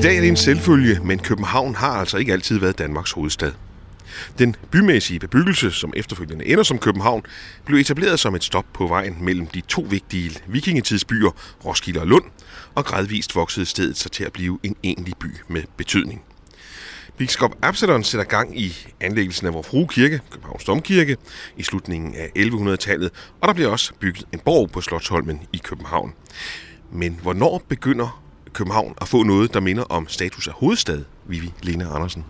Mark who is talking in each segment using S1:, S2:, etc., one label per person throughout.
S1: I dag er det en selvfølge, men København har altså ikke altid været Danmarks hovedstad. Den bymæssige bebyggelse, som efterfølgende ender som København, blev etableret som et stop på vejen mellem de to vigtige vikingetidsbyer, Roskilde og Lund, og gradvist voksede stedet sig til at blive en egentlig by med betydning. Biskop Absalon sætter gang i anlæggelsen af vores Frue Kirke, Københavns Domkirke, i slutningen af 1100-tallet, og der bliver også bygget en borg på Slottsholmen i København. Men hvornår begynder København at få noget, der minder om status af hovedstad, Vivi Lena Andersen?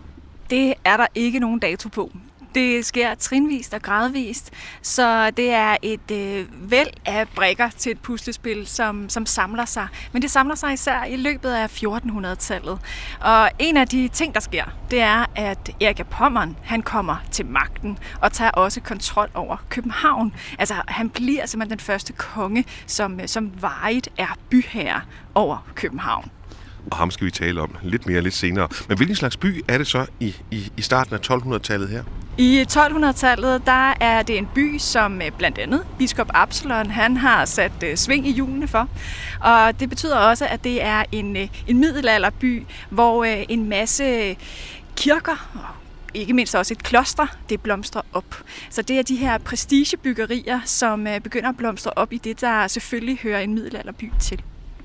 S2: Det er der ikke nogen dato på. Det sker trinvist og gradvist, så det er et øh, væld af brikker til et puslespil, som, som samler sig. Men det samler sig især i løbet af 1400-tallet. Og en af de ting, der sker, det er, at Erik af Pommern, han kommer til magten og tager også kontrol over København. Altså, han bliver simpelthen den første konge, som, øh, som varigt er byherre over København
S1: og ham skal vi tale om lidt mere lidt senere. Men hvilken slags by er det så i, i, i starten af 1200-tallet her?
S2: I 1200-tallet der er det en by, som øh, blandt andet biskop Absalon han har sat øh, sving i hjulene for. Og det betyder også, at det er en, øh, en middelalderby, hvor en masse kirker og ikke mindst også et kloster, det blomstrer op. Så det er de her prestigebyggerier, som begynder at blomstre op i det, der selvfølgelig hører en middelalderby til.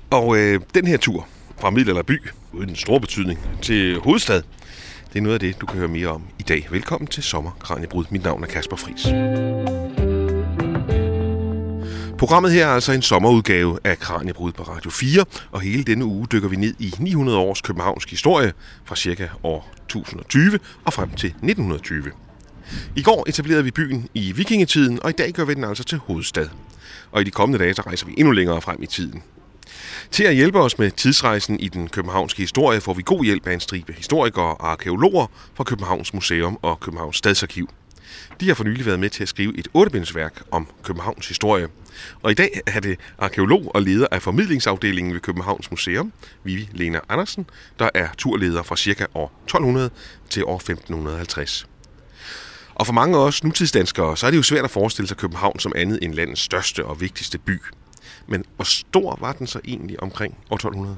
S1: Og øh, den her tur, fra middelalderby, uden stor betydning, til hovedstad. Det er noget af det, du kan høre mere om i dag. Velkommen til Sommer Kranjebrud. Mit navn er Kasper Fris. Programmet her er altså en sommerudgave af Kranjebrud på Radio 4, og hele denne uge dykker vi ned i 900 års københavnsk historie fra cirka år 1020 og frem til 1920. I går etablerede vi byen i vikingetiden, og i dag gør vi den altså til hovedstad. Og i de kommende dage, så rejser vi endnu længere frem i tiden. Til at hjælpe os med tidsrejsen i den københavnske historie får vi god hjælp af en stribe historikere og arkeologer fra Københavns Museum og Københavns Stadsarkiv. De har for nylig været med til at skrive et ottebindsværk om Københavns historie. Og i dag er det arkeolog og leder af formidlingsafdelingen ved Københavns Museum, Vivi Lena Andersen, der er turleder fra cirka år 1200 til år 1550. Og for mange af os nutidsdanskere, så er det jo svært at forestille sig København som andet end landets største og vigtigste by. Men hvor stor var den så egentlig omkring år 1200?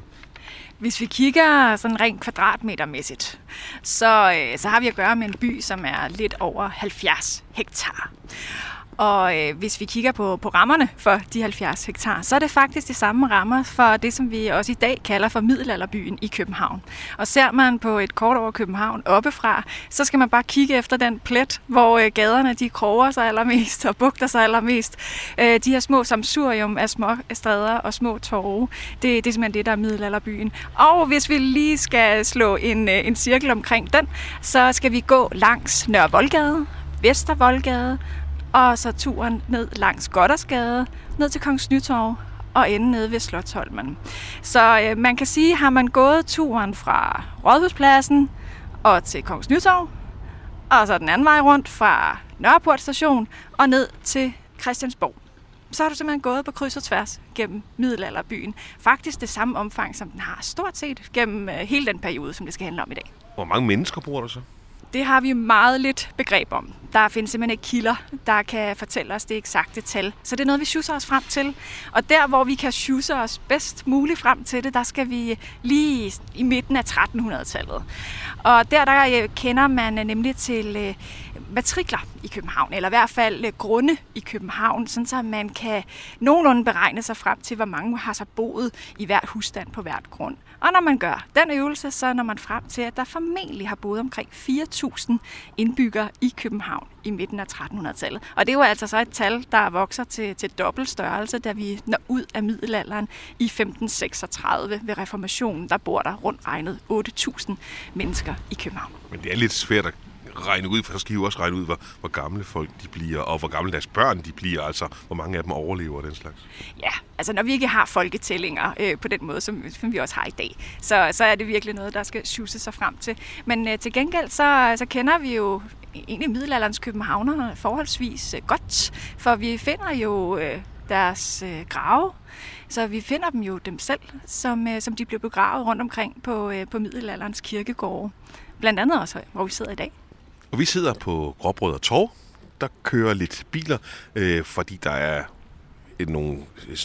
S2: Hvis vi kigger sådan rent kvadratmetermæssigt, så, øh, så har vi at gøre med en by, som er lidt over 70 hektar. Og øh, hvis vi kigger på, på rammerne for de 70 hektar, så er det faktisk de samme rammer for det, som vi også i dag kalder for middelalderbyen i København. Og ser man på et kort over København oppefra, så skal man bare kigge efter den plet, hvor øh, gaderne de kroger sig allermest og bugter sig allermest. Øh, de her små samsurium af små stræder og små torve, det, det er simpelthen det, der er middelalderbyen. Og hvis vi lige skal slå en, øh, en cirkel omkring den, så skal vi gå langs Nørre Voldgade, Vester Voldgade, og så turen ned langs Goddersgade, ned til Kongens Nytorv og ende nede ved Slottholmen. Så øh, man kan sige, har man gået turen fra Rådhuspladsen og til Kongens Nytorv, og så den anden vej rundt fra Nørreport station og ned til Christiansborg. Så har du simpelthen gået på kryds og tværs gennem middelalderbyen. Faktisk det samme omfang, som den har stort set gennem øh, hele den periode, som det skal handle om i dag.
S1: Hvor mange mennesker bor der så?
S2: Det har vi meget lidt begreb om. Der findes simpelthen ikke kilder, der kan fortælle os det eksakte tal. Så det er noget, vi schusser os frem til. Og der, hvor vi kan schusse os bedst muligt frem til det, der skal vi lige i midten af 1300-tallet. Og der, der øh, kender man øh, nemlig til øh, matrikler i København, eller i hvert fald grunde i København, sådan så man kan nogenlunde beregne sig frem til, hvor mange har så boet i hvert husstand på hvert grund. Og når man gør den øvelse, så når man frem til, at der formentlig har boet omkring 4.000 indbyggere i København i midten af 1300-tallet. Og det er jo altså så et tal, der vokser til, til dobbelt størrelse, da vi når ud af middelalderen i 1536 ved reformationen. Der bor der rundt regnet 8.000 mennesker i København.
S1: Men det er lidt svært at regne ud, for så skal I jo også regne ud, hvor, hvor gamle folk de bliver, og hvor gamle deres børn de bliver, altså hvor mange af dem overlever den slags.
S2: Ja, altså når vi ikke har folketællinger øh, på den måde, som, som vi også har i dag, så, så er det virkelig noget, der skal sjuse sig frem til. Men øh, til gengæld, så, så kender vi jo egentlig middelalderens københavner forholdsvis øh, godt, for vi finder jo øh, deres øh, grave, så vi finder dem jo dem selv, som, øh, som de blev begravet rundt omkring på, øh, på middelalderens kirkegårde. Blandt andet også, hvor vi sidder i dag.
S1: Og vi sidder på Gråbrød og Torv. Der kører lidt biler, øh, fordi der er et, nogle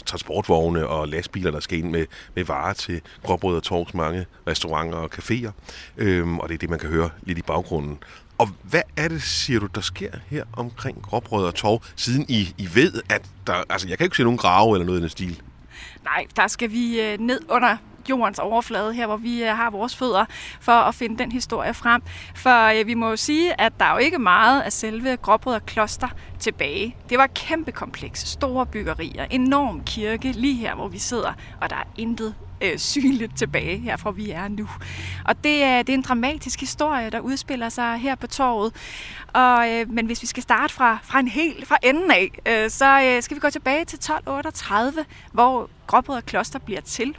S1: transportvogne og lastbiler, der skal ind med, med varer til Gråbrød og Torvs mange restauranter og caféer. Øhm, og det er det, man kan høre lidt i baggrunden. Og hvad er det, siger du, der sker her omkring Gråbrød og Torv, siden I, I ved, at der... Altså, jeg kan ikke se nogen grave eller noget i den stil.
S2: Nej, der skal vi øh, ned under jordens overflade, her hvor vi øh, har vores fødder, for at finde den historie frem. For øh, vi må jo sige, at der er jo ikke meget af selve Gråbrød kloster tilbage. Det var kæmpe kompleks, store byggerier, enorm kirke lige her, hvor vi sidder, og der er intet øh, synligt tilbage her fra vi er nu. Og det er, det er en dramatisk historie, der udspiller sig her på torvet. Og, øh, men hvis vi skal starte fra, fra en helt fra enden af, øh, så øh, skal vi gå tilbage til 1238, hvor Gråbrød Kloster bliver til.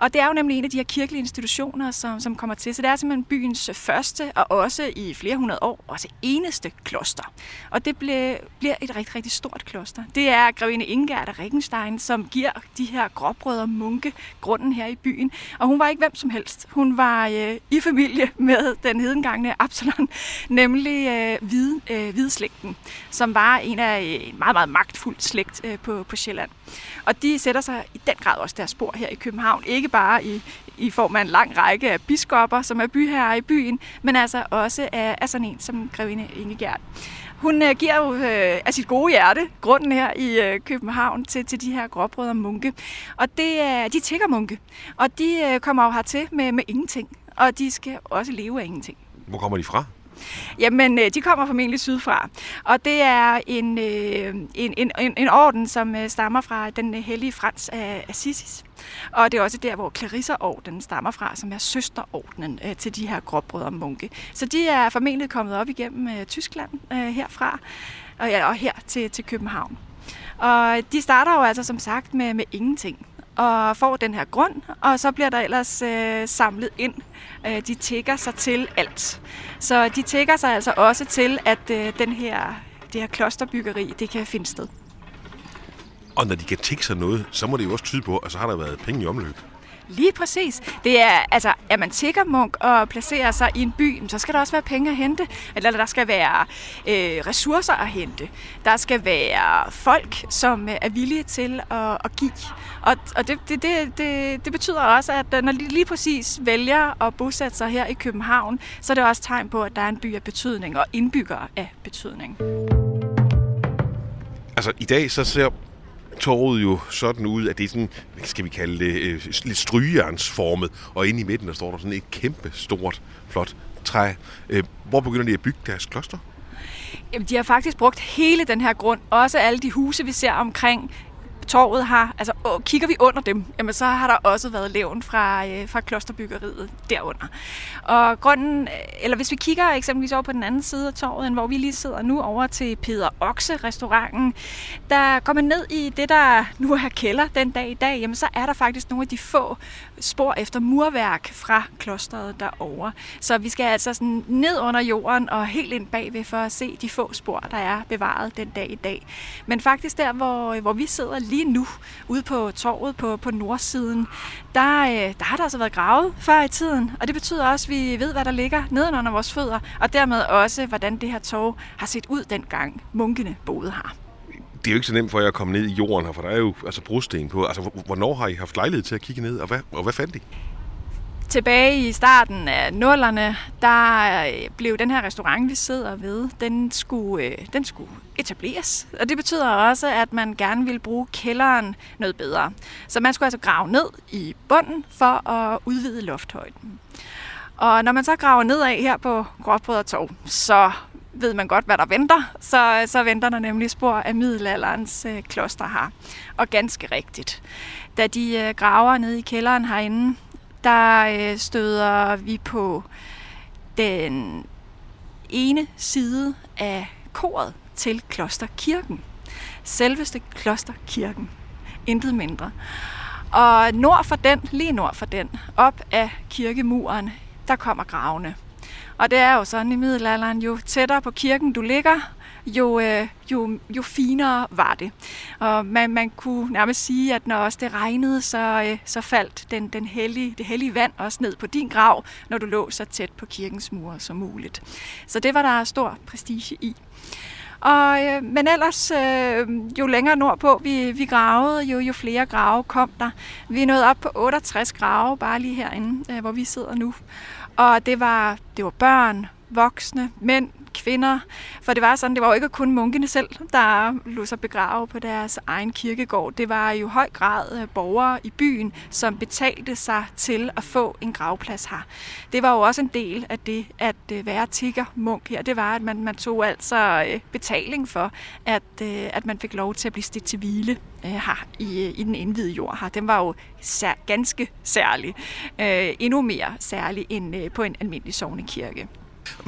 S2: Og det er jo nemlig en af de her kirkelige institutioner, som, som kommer til. Så det er simpelthen byens første, og også i flere hundrede år, også eneste kloster. Og det ble, bliver et rigtig, rigtig stort kloster. Det er grevinde Ingerd af Regenstein, som giver de her gråbrødre munke grunden her i byen. Og hun var ikke hvem som helst. Hun var øh, i familie med den hedengangne Absalon, nemlig øh, hvide, øh, hvideslægten, som var en af øh, en meget, meget magtfuld slægt øh, på, på Sjælland. Og de sætter sig i den grad også deres spor her i København. Ikke bare i, i form af en lang række af biskopper, som er byherrer i byen, men altså også af, af sådan en som grevinde Ingegerd. Hun øh, giver jo øh, af sit gode hjerte grunden her i øh, København til, til de her gråbrødre munke. Og det er, de tigger munke, og de øh, kommer jo hertil med, med ingenting, og de skal også leve af ingenting.
S1: Hvor kommer de fra?
S2: Jamen, øh, de kommer formentlig sydfra. Og det er en, øh, en, en, en orden, som øh, stammer fra den hellige Frans af Assisi. Og det er også der, hvor Clarissa-ordenen stammer fra, som er søsterordenen øh, til de her gråbrødre munke. Så de er formentlig kommet op igennem øh, Tyskland øh, herfra, og, ja, og her til, til København. Og de starter jo altså som sagt med, med ingenting og får den her grund, og så bliver der ellers øh, samlet ind. Øh, de tækker sig til alt. Så de tækker sig altså også til, at øh, den her, det her klosterbyggeri, det kan finde sted.
S1: Og når de kan tække sig noget, så må det jo også tyde på, at så har der været penge i omløb.
S2: Lige præcis. Det er, altså, er man tigger munk og placerer sig i en by, så skal der også være penge at hente. Eller der skal være øh, ressourcer at hente. Der skal være folk, som er villige til at, at give. Og, og det, det, det, det, det betyder også, at øh, når de lige præcis vælger at bosætte sig her i København, så er det også tegn på, at der er en by af betydning og indbyggere af betydning.
S1: Altså i dag så ser torvet jo sådan ud, at det er sådan, hvad skal vi kalde det, øh, lidt strygejernsformet, og inde i midten der står der sådan et kæmpe stort, flot træ. Øh, hvor begynder de at bygge deres kloster?
S2: Jamen, de har faktisk brugt hele den her grund, også alle de huse, vi ser omkring torvet har, altså åh, kigger vi under dem, jamen så har der også været levn fra, øh, fra klosterbyggeriet derunder. Og grunden, øh, eller hvis vi kigger eksempelvis over på den anden side af torvet, end hvor vi lige sidder nu over til Peter Okse restauranten, der kommer ned i det, der nu er kælder den dag i dag, jamen så er der faktisk nogle af de få spor efter murværk fra klosteret derovre. Så vi skal altså sådan ned under jorden og helt ind bagved for at se de få spor, der er bevaret den dag i dag. Men faktisk der, hvor, øh, hvor vi sidder lige nu, ude på torvet på, på nordsiden, der, øh, der har der altså været gravet før i tiden. Og det betyder også, at vi ved, hvad der ligger nedenunder vores fødder, og dermed også, hvordan det her torv har set ud dengang munkene boede her
S1: det er jo ikke så nemt for jer at komme ned i jorden her, for der er jo altså brosten på. Altså, hvornår har I haft lejlighed til at kigge ned, og hvad, og hvad fandt I?
S2: Tilbage i starten af nullerne, der øh, blev den her restaurant, vi sidder ved, den skulle, øh, den skulle etableres. Og det betyder også, at man gerne ville bruge kælderen noget bedre. Så man skulle altså grave ned i bunden for at udvide lofthøjden. Og når man så graver nedad her på Gråbrød Torv, så ved man godt, hvad der venter. Så, så venter der nemlig spor af middelalderens øh, kloster her. Og ganske rigtigt. Da de øh, graver ned i kælderen herinde, der øh, støder vi på den ene side af koret til klosterkirken. Selveste klosterkirken. Intet mindre. Og nord for den, lige nord for den, op af kirkemuren, der kommer gravene. Og det er jo sådan i middelalderen, jo tættere på kirken du ligger, jo, øh, jo, jo finere var det. Og man, man kunne nærmest sige, at når også det regnede, så, øh, så faldt den, den hellige, det hellige vand også ned på din grav, når du lå så tæt på kirkens mure som muligt. Så det var der stor prestige i. Og, øh, men ellers, øh, jo længere nordpå vi, vi gravede, jo, jo flere grave kom der. Vi nåede op på 68 grave, bare lige herinde, øh, hvor vi sidder nu. Og det var, det var børn, voksne, mænd, kvinder. For det var sådan, det var jo ikke kun munkene selv, der lå sig begrave på deres egen kirkegård. Det var jo i høj grad øh, borgere i byen, som betalte sig til at få en gravplads her. Det var jo også en del af det at øh, være tigger munk her. Det var, at man, man tog altså øh, betaling for, at, at man fik lov til at blive stillet til hvile her i, i den indvidede jord her. Den var jo sær, ganske særlig. endnu mere særlig end på en almindelig sovnekirke.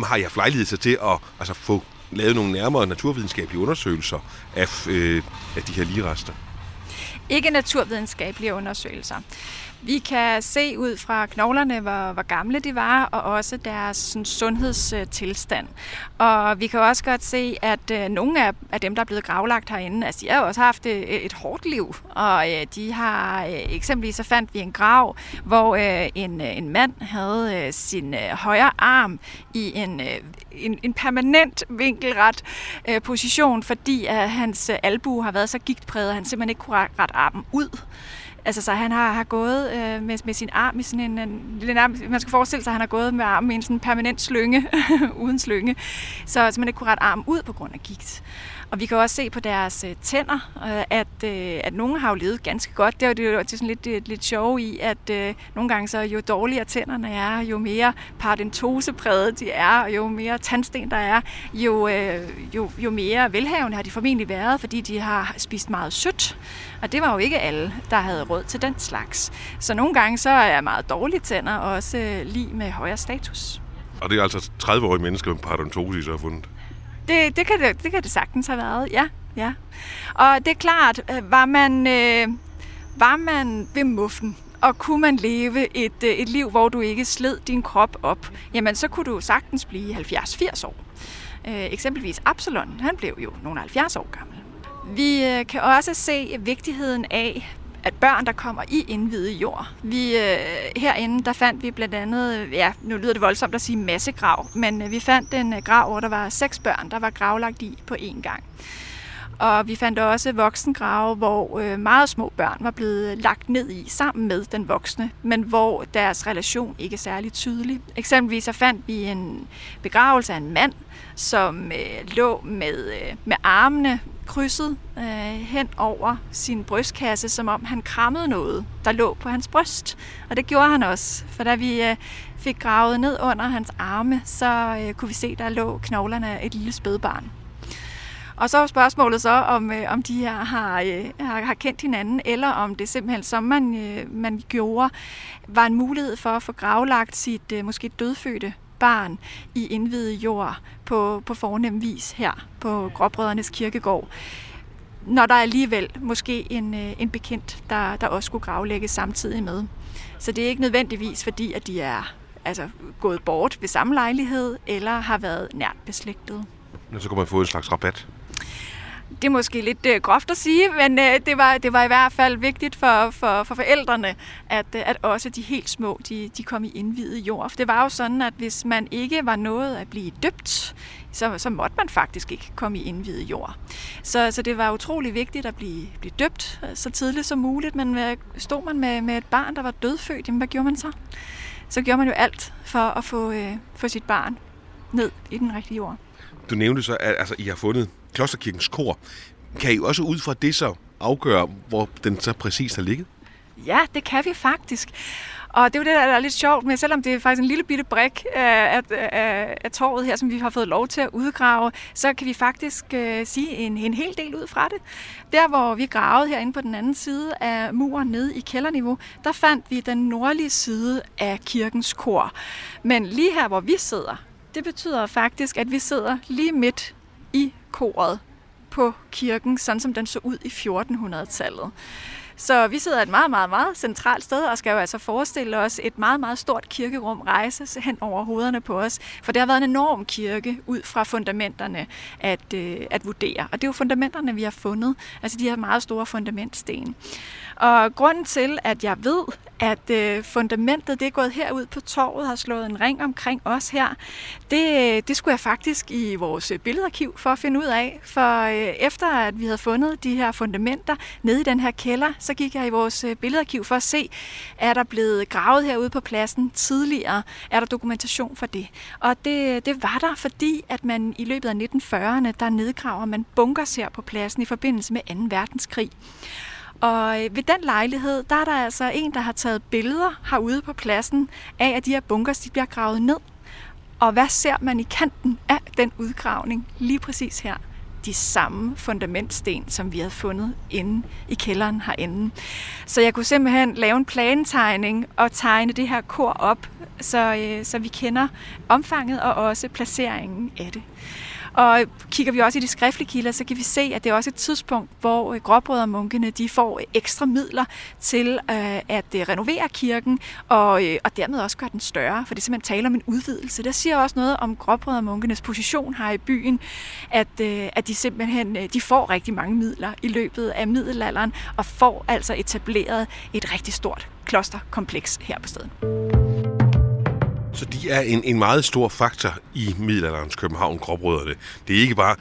S1: Har jeg haft lejlighed til at altså, få lavet nogle nærmere naturvidenskabelige undersøgelser af, øh, af de her ligerester?
S2: Ikke naturvidenskabelige undersøgelser. Vi kan se ud fra knoglerne, hvor, hvor gamle de var, og også deres sådan, sundhedstilstand. Og vi kan også godt se, at øh, nogle af, af dem, der er blevet gravlagt herinde, altså, de har også haft et, et hårdt liv. Og øh, de har øh, eksempelvis så fandt vi en grav, hvor øh, en, øh, en mand havde øh, sin øh, højre arm i en, øh, en, en permanent vinkelret øh, position, fordi at hans øh, albu har været så gigtpræget, at han simpelthen ikke kunne rette armen ud. Altså, så han har, har gået øh, med, med sin arm i sådan en, en lille arm. Man skal forestille sig, at han har gået med armen i en sådan permanent slynge, uden slynge. Så, så man ikke kunne rette armen ud på grund af gigt. Og vi kan også se på deres øh, tænder, øh, at, øh, at nogle har jo levet ganske godt. Det er jo det er sådan lidt, øh, lidt, lidt i, at øh, nogle gange så jo dårligere tænderne er, jo mere paradentosepræget de er, og jo mere tandsten der er, jo, øh, jo, jo mere velhavende har de formentlig været, fordi de har spist meget sødt. Og det var jo ikke alle, der havde råd til den slags. Så nogle gange så er meget dårlige tænder også øh, lige med højere status.
S1: Og det er altså 30-årige mennesker med paradentose, I så har fundet?
S2: Det, det, kan det, det kan det sagtens have været, ja. ja. Og det er klart, øh, var man, øh, var man ved muffen, og kunne man leve et, øh, et liv, hvor du ikke sled din krop op, jamen så kunne du sagtens blive 70-80 år. Øh, eksempelvis Absalon, han blev jo nogle 70 år gammel. Vi øh, kan også se vigtigheden af, at børn, der kommer i indvidet jord. Vi, øh, herinde, der fandt vi blandt andet, ja, nu lyder det voldsomt at sige massegrav, men øh, vi fandt en øh, grav, hvor der var seks børn, der var gravlagt i på én gang. Og vi fandt også voksengrave, hvor øh, meget små børn var blevet lagt ned i sammen med den voksne, men hvor deres relation ikke er særlig tydelig. Eksempelvis så fandt vi en begravelse af en mand, som øh, lå med, øh, med armene krydset øh, hen over sin brystkasse, som om han krammede noget, der lå på hans bryst. Og det gjorde han også, for da vi øh, fik gravet ned under hans arme, så øh, kunne vi se, der lå knoglerne af et lille spædbarn. Og så er spørgsmålet så, om, øh, om de her har, øh, har, har kendt hinanden, eller om det simpelthen, som man, øh, man gjorde, var en mulighed for at få gravlagt sit øh, måske dødfødte barn i indvidet jord på, på fornem vis her på Gråbrødrenes Kirkegård når der alligevel måske en, øh, en bekendt, der, der også skulle gravlægges samtidig med. Så det er ikke nødvendigvis fordi, at de er altså, gået bort ved samme lejlighed, eller har været nært beslægtet.
S1: Men Så kan man få en slags rabat?
S2: Det er måske lidt øh, groft at sige, men øh, det, var, det var i hvert fald vigtigt for, for, for forældrene, at, øh, at også de helt små, de, de kom i indvidet jord. For det var jo sådan, at hvis man ikke var nået at blive døbt, så, så måtte man faktisk ikke komme i indvidet jord. Så, så det var utrolig vigtigt at blive, blive døbt øh, så tidligt som muligt, men øh, stod man med, med et barn, der var dødfødt, jamen hvad gjorde man så? Så gjorde man jo alt for at få, øh, få sit barn ned i den rigtige jord.
S1: Du nævnte så, at altså, I har fundet Klosterkirkens kor. Kan I også ud fra det så afgøre, hvor den så præcis har ligget?
S2: Ja, det kan vi faktisk. Og det er jo det, der er lidt sjovt med, selvom det er faktisk en lille bitte brik øh, af, af, øh, af torvet her, som vi har fået lov til at udgrave, så kan vi faktisk øh, sige en, en hel del ud fra det. Der, hvor vi gravede herinde på den anden side af muren nede i kælderniveau, der fandt vi den nordlige side af kirkens kor. Men lige her, hvor vi sidder, det betyder faktisk, at vi sidder lige midt i koret på kirken, sådan som den så ud i 1400-tallet. Så vi sidder et meget, meget, meget centralt sted og skal jo altså forestille os et meget, meget stort kirkerum rejse hen over hovederne på os. For det har været en enorm kirke ud fra fundamenterne at, øh, at vurdere. Og det er jo fundamenterne, vi har fundet. Altså de her meget store fundamentsten. Og grunden til, at jeg ved, at øh, fundamentet det er gået herud på torvet, har slået en ring omkring os her. Det, øh, det skulle jeg faktisk i vores øh, billedarkiv for at finde ud af. For øh, efter at vi havde fundet de her fundamenter nede i den her kælder, så gik jeg i vores øh, billedarkiv for at se, er der blevet gravet herude på pladsen tidligere? Er der dokumentation for det? Og det, det var der, fordi at man i løbet af 1940'erne, der nedgraver man bunkers her på pladsen i forbindelse med 2. verdenskrig. Og øh, ved den lejlighed, der er der altså en, der har taget billeder herude på pladsen af, at de her bunkers de bliver gravet ned. Og hvad ser man i kanten af den udgravning lige præcis her? de samme fundamentsten, som vi havde fundet inde i kælderen herinde. Så jeg kunne simpelthen lave en plantegning og tegne det her kor op, så, øh, så vi kender omfanget og også placeringen af det. Og kigger vi også i de skriftlige kilder, så kan vi se, at det er også et tidspunkt, hvor gråbrødermunkene gråbrødremunkene de får øh, ekstra midler til øh, at øh, renovere kirken, og, og dermed også gøre den større, for det er simpelthen tale om en udvidelse. Der siger også noget om gråbrødremunkenes position her i byen, at, at de simpelthen de får rigtig mange midler i løbet af middelalderen, og får altså etableret et rigtig stort klosterkompleks her på stedet.
S1: Så de er en, en meget stor faktor i middelalderens København, gråbrødrene. Det er ikke bare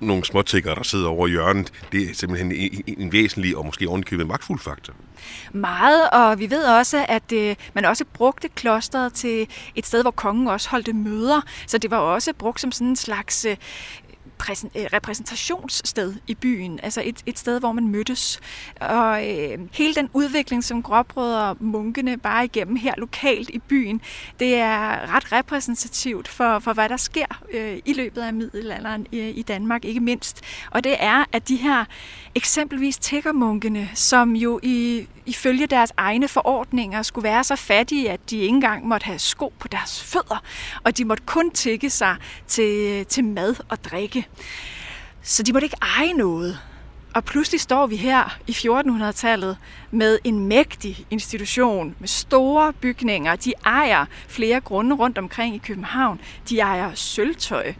S1: nogle småtikker, der sidder over hjørnet. Det er simpelthen en, en væsentlig og måske ovenkøbet magtfuld faktor.
S2: Meget, og vi ved også, at øh, man også brugte klosteret til et sted, hvor kongen også holdte møder. Så det var også brugt som sådan en slags øh, Øh, repræsentationssted i byen, altså et, et sted, hvor man mødtes. Og øh, hele den udvikling, som gråbrødre munkene bare igennem her lokalt i byen, det er ret repræsentativt for, for hvad der sker øh, i løbet af middelalderen i, i Danmark, ikke mindst. Og det er, at de her eksempelvis tiggermunkene, som jo i, ifølge deres egne forordninger skulle være så fattige, at de ikke engang måtte have sko på deres fødder, og de måtte kun tikke sig til, til mad og drikke. Så de måtte ikke eje noget. Og pludselig står vi her i 1400-tallet med en mægtig institution med store bygninger. De ejer flere grunde rundt omkring i København. De ejer sølvtøj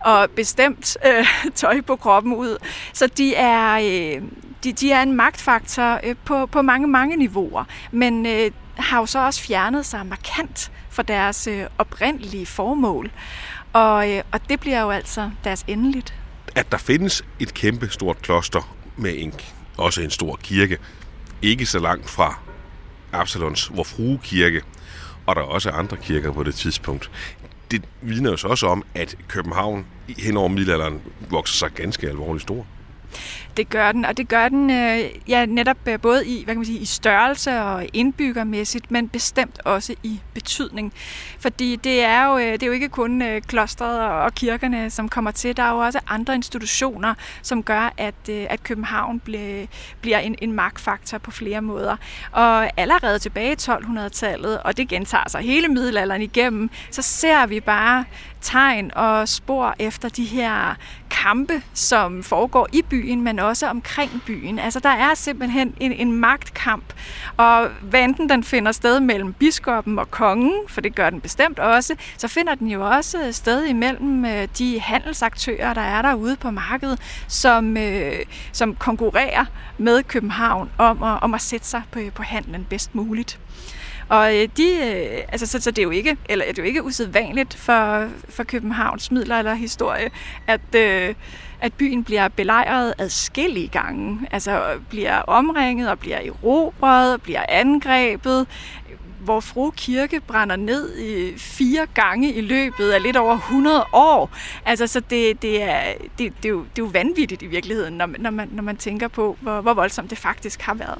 S2: og bestemt øh, tøj på kroppen ud. Så de er, øh, de, de er en magtfaktor øh, på, på mange, mange niveauer. Men øh, har jo så også fjernet sig markant fra deres øh, oprindelige formål. Og, øh, og det bliver jo altså deres endeligt.
S1: At der findes et kæmpe stort kloster med en, også en stor kirke, ikke så langt fra Absalons Vor Frue Kirke, og der er også andre kirker på det tidspunkt. Det vidner jo så også om, at København hen over middelalderen vokser sig ganske alvorligt stor.
S2: Det gør den, og det gør den øh, ja, netop øh, både i, hvad kan man sige, i størrelse og indbyggermæssigt, men bestemt også i betydning. Fordi det er jo, øh, det er jo ikke kun øh, klostret og kirkerne, som kommer til. Der er jo også andre institutioner, som gør, at, øh, at København ble, bliver en, en magtfaktor på flere måder. Og allerede tilbage i 1200-tallet, og det gentager sig hele middelalderen igennem, så ser vi bare tegn og spor efter de her kampe, som foregår i byen, men også omkring byen. Altså der er simpelthen en, en magtkamp, og hvad enten den finder sted mellem biskoppen og kongen, for det gør den bestemt også, så finder den jo også sted imellem øh, de handelsaktører, der er derude på markedet, som, øh, som konkurrerer med København om at, om at sætte sig på, på handlen bedst muligt. Og øh, de, øh, altså, så, så det er jo ikke, eller det er jo ikke usædvanligt for, for Københavns midler eller historie, at, øh, at byen bliver belejret adskillige gange. Altså bliver omringet og bliver erobret og bliver angrebet hvor Fru Kirke brænder ned i fire gange i løbet af lidt over 100 år. Altså, så det, det, er, det, det, er, jo, det er jo vanvittigt i virkeligheden, når, når, man, når man tænker på, hvor, hvor voldsomt det faktisk har været.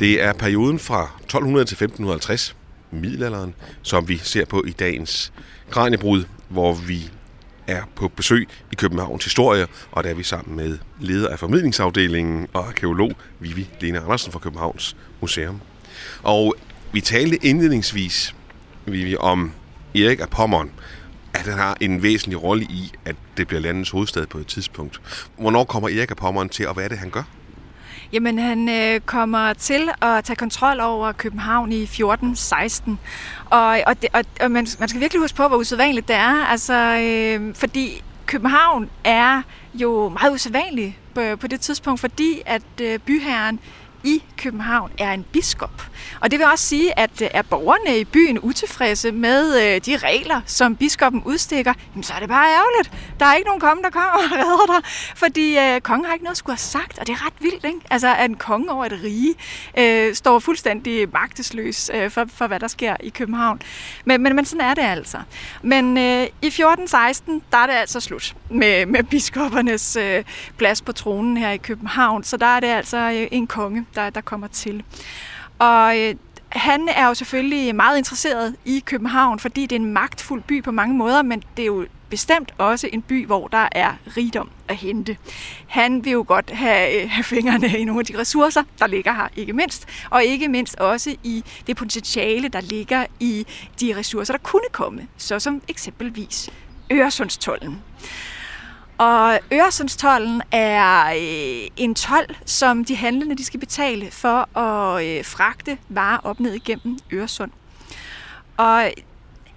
S1: Det er perioden fra 1200 til 1550, middelalderen, som vi ser på i dagens Kranjebrud, hvor vi er på besøg i Københavns Historie, og der er vi sammen med leder af formidlingsafdelingen og arkeolog Vivi Lene Andersen fra Københavns Museum. Og vi talte indledningsvis Vivi, om Erik af Pommern, at han har en væsentlig rolle i, at det bliver landets hovedstad på et tidspunkt. Hvornår kommer Erik af Pommern til, og hvad er det, han gør?
S2: Jamen, han øh, kommer til at tage kontrol over København i 1416. Og, og, det, og, og man, man skal virkelig huske på, hvor usædvanligt det er. Altså, øh, fordi København er jo meget usædvanlig på, på det tidspunkt, fordi at øh, byherren i København er en biskop. Og det vil også sige, at øh, er borgerne i byen utilfredse med øh, de regler, som biskoppen udstikker, jamen, så er det bare ærgerligt. Der er ikke nogen konge, der kommer og redder dig, fordi øh, kongen har ikke noget at skulle have sagt, og det er ret vildt, ikke? Altså, at en konge over et rige øh, står fuldstændig magtesløs øh, for, for, hvad der sker i København. Men, men, men sådan er det altså. Men øh, i 1416, der er det altså slut med, med biskoppernes øh, plads på tronen her i København, så der er det altså øh, en konge, der, der kommer til. Og øh, han er jo selvfølgelig meget interesseret i København, fordi det er en magtfuld by på mange måder, men det er jo bestemt også en by, hvor der er rigdom at hente. Han vil jo godt have, øh, have fingrene i nogle af de ressourcer, der ligger her, ikke mindst. Og ikke mindst også i det potentiale, der ligger i de ressourcer, der kunne komme, såsom eksempelvis Øresundstollen. Og Øresundstollen er øh, en tolv, som de handlende de skal betale for at øh, fragte varer op ned igennem Øresund. Og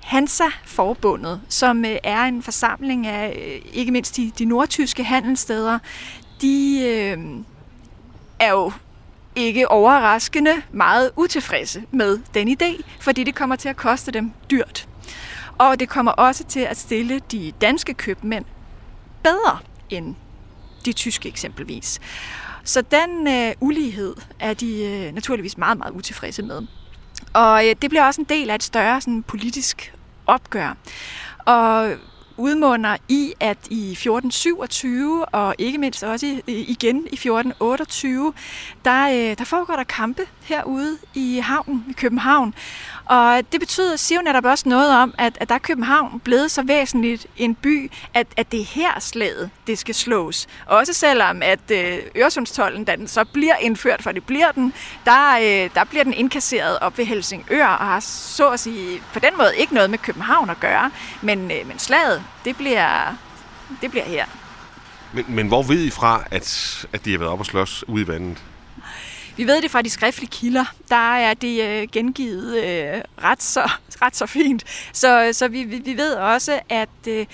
S2: Hansa-forbundet, som øh, er en forsamling af øh, ikke mindst de, de nordtyske handelssteder, de øh, er jo ikke overraskende meget utilfredse med den idé, fordi det kommer til at koste dem dyrt. Og det kommer også til at stille de danske købmænd bedre end de tyske eksempelvis. Så den øh, ulighed er de øh, naturligvis meget, meget utilfredse med. Og øh, det bliver også en del af et større sådan, politisk opgør. Og udmunder i, at i 1427 og ikke mindst også igen i 1428, der, øh, der foregår der kampe herude i havnen i København. Og det betyder, siger jo netop også noget om, at, at der er København blevet så væsentligt en by, at, at det er her slaget, det skal slås. Også selvom, at øh, Øresundstollen, da den så bliver indført, for det bliver den, der, øh, der bliver den indkasseret op ved Helsingør, og har så at sige på den måde ikke noget med København at gøre. Men, øh, men slaget, det bliver, det bliver her.
S1: Men, men hvor ved I fra, at, at de har været op og slås ude i vandet?
S2: Vi ved det fra de skriftlige kilder. Der er det øh, gengivet øh, ret, så, ret så fint. Så, så vi, vi ved også, at, øh,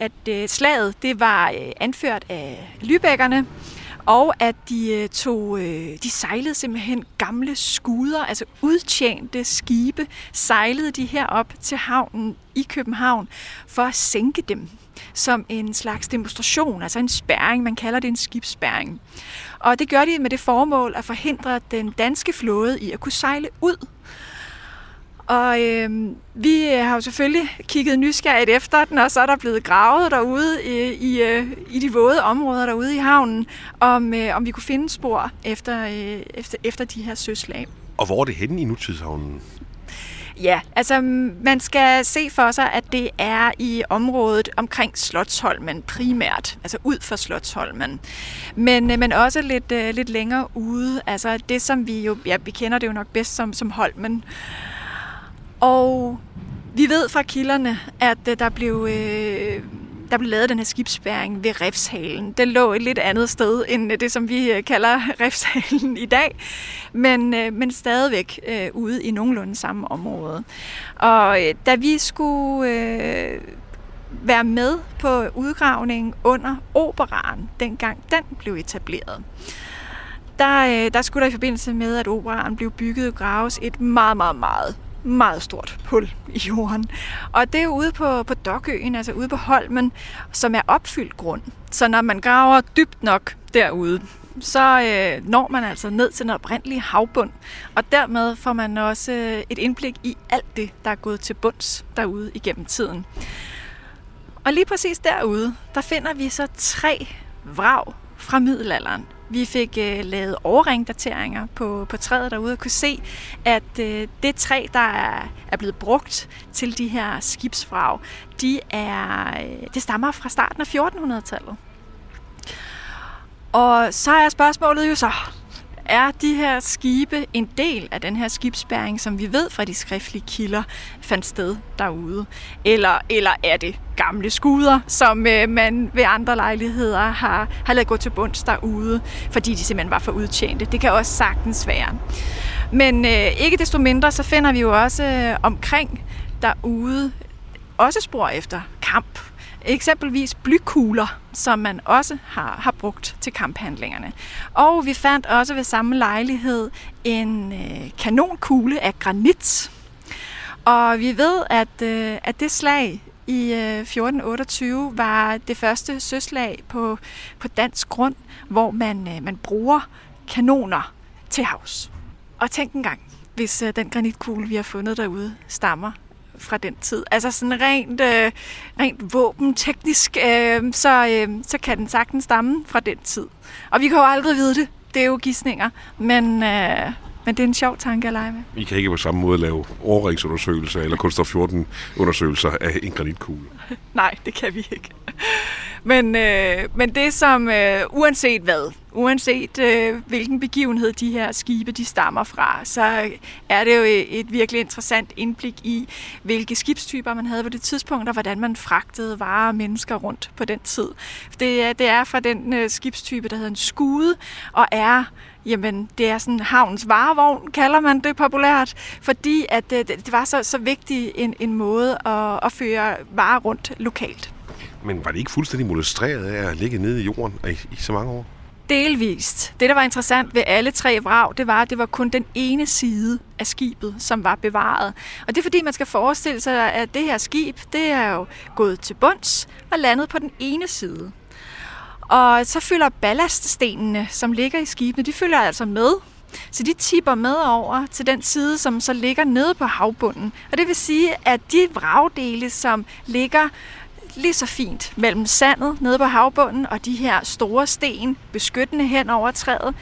S2: at øh, slaget det var øh, anført af lybækkerne, og at de øh, tog, øh, de sejlede simpelthen gamle skuder, altså udtjente skibe, sejlede de herop til havnen i København for at sænke dem som en slags demonstration, altså en spærring. Man kalder det en skibsspærring. Og det gør de med det formål at forhindre den danske flåde i at kunne sejle ud. Og øhm, øh, vi har jo selvfølgelig kigget nysgerrigt efter den, og så er der blevet gravet derude i, i, øh, i de våde områder derude i havnen, om, øh, om vi kunne finde spor efter, øh, efter, efter de her søslag.
S1: Og hvor er det henne i nutidshavnen?
S2: Ja, altså man skal se for sig, at det er i området omkring Slotsholmen primært, altså ud for Slotsholmen. Men, øh, men også lidt, øh, lidt længere ude, altså det som vi jo, ja, vi kender det jo nok bedst som, som Holmen. Og vi ved fra kilderne, at øh, der blev... øh, der blev lavet den her skibsbæring ved Refshalen. Den lå et lidt andet sted end øh, det, som vi øh, kalder Refshalen i dag, men, øh, men stadigvæk øh, ude i nogenlunde samme område. Og øh, da vi skulle øh, være med på udgravningen under operaren, dengang den blev etableret, der, der skulle der i forbindelse med, at operaren blev bygget og graves et meget, meget, meget meget stort hul i jorden. Og det er ude på, på Dokøen, altså ude på Holmen, som er opfyldt grund. Så når man graver dybt nok derude, så øh, når man altså ned til den oprindelige havbund. Og dermed får man også øh, et indblik i alt det, der er gået til bunds derude igennem tiden. Og lige præcis derude, der finder vi så tre vrag fra middelalderen. Vi fik øh, lavet overringdateringer på, på træet derude og kunne se, at øh, det træ, der er, er blevet brugt til de her skibsfrag, de er, øh, det stammer fra starten af 1400-tallet. Og så er spørgsmålet jo så, er de her skibe en del af den her skibsbæring, som vi ved fra de skriftlige kilder fandt sted derude? Eller, eller er det gamle skuder, som øh, man ved andre lejligheder har, har lavet gå til bunds derude, fordi de simpelthen var for udtjente? Det kan også sagtens være. Men øh, ikke desto mindre, så finder vi jo også øh, omkring derude også spor efter kamp Eksempelvis blykugler, som man også har, har brugt til kamphandlingerne. Og vi fandt også ved samme lejlighed en øh, kanonkugle af granit. Og vi ved, at, øh, at det slag i øh, 1428 var det første søslag på, på dansk grund, hvor man, øh, man bruger kanoner til havs. Og tænk engang, hvis øh, den granitkugle, vi har fundet derude, stammer fra den tid. Altså sådan rent, øh, rent våbenteknisk, øh, så, øh, så kan den sagtens stamme fra den tid. Og vi kan jo aldrig vide det. Det er jo gissninger. Men, øh, men det er en sjov tanke at lege med.
S1: Vi kan ikke på samme måde lave overringsundersøgelser eller kunststof 14 undersøgelser af en granitkugle.
S2: Nej, det kan vi ikke. Men, øh, men det som, øh, uanset hvad, uanset øh, hvilken begivenhed de her skibe de stammer fra, så er det jo et virkelig interessant indblik i, hvilke skibstyper man havde på det tidspunkt, og hvordan man fragtede varer og mennesker rundt på den tid. Det, det er fra den øh, skibstype, der hedder en skude, og er Jamen, det er sådan havns varevogn, kalder man det populært, fordi at det, det var så, så vigtig en, en måde at, at føre varer rundt lokalt.
S1: Men var det ikke fuldstændig molestreret af at ligge nede i jorden i, i så mange år?
S2: Delvist. Det, der var interessant ved alle tre vrag, det var, at det var kun den ene side af skibet, som var bevaret. Og det er fordi, man skal forestille sig, at det her skib, det er jo gået til bunds og landet på den ene side. Og så fylder ballaststenene, som ligger i skibene, de fylder altså med. Så de tipper med over til den side, som så ligger nede på havbunden. Og det vil sige, at de vragdele, som ligger lige så fint mellem sandet nede på havbunden og de her store sten beskyttende hen over træet,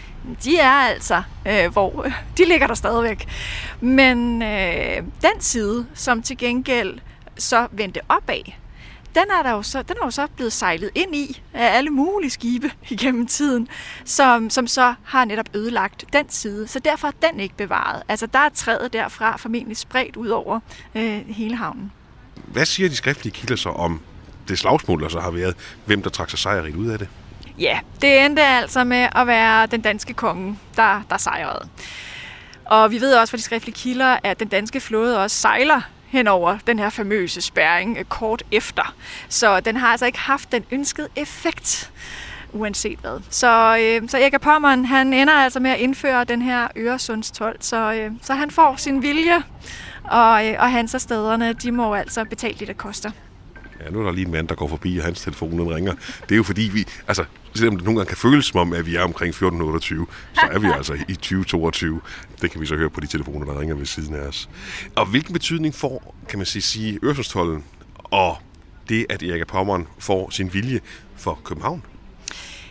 S2: de er altså, øh, hvor de ligger der stadigvæk. Men øh, den side, som til gengæld så vendte opad, den er, der jo så, den er jo så blevet sejlet ind i af alle mulige skibe igennem tiden, som, som så har netop ødelagt den side. Så derfor er den ikke bevaret. Altså der er træet derfra formentlig spredt ud over øh, hele havnen.
S1: Hvad siger de skriftlige kilder så om det slagsmål, der så har været, hvem der trak sig sejrigt ud af det?
S2: Ja, det endte altså med at være den danske konge, der, der sejrede. Og vi ved også fra de skriftlige kilder, at den danske flåde også sejler hen over den her famøse spæring øh, kort efter. Så den har altså ikke haft den ønskede effekt uanset hvad. Så, øh, så Erik Pommeren, han ender altså med at indføre den her Øresundstol, så, øh, så han får sin vilje, og, øh, og hans og stederne, de må altså betale det, der koster.
S1: Ja, nu er der lige en mand, der går forbi, og hans telefon den ringer. Det er jo fordi, vi, altså, selvom det nogle gange kan føles som om, at vi er omkring 1428, så er vi altså i 2022. Det kan vi så høre på de telefoner, der ringer ved siden af os. Og hvilken betydning får, kan man sige, sige Øresundstollen og det, at Erik Pommeren får sin vilje for København?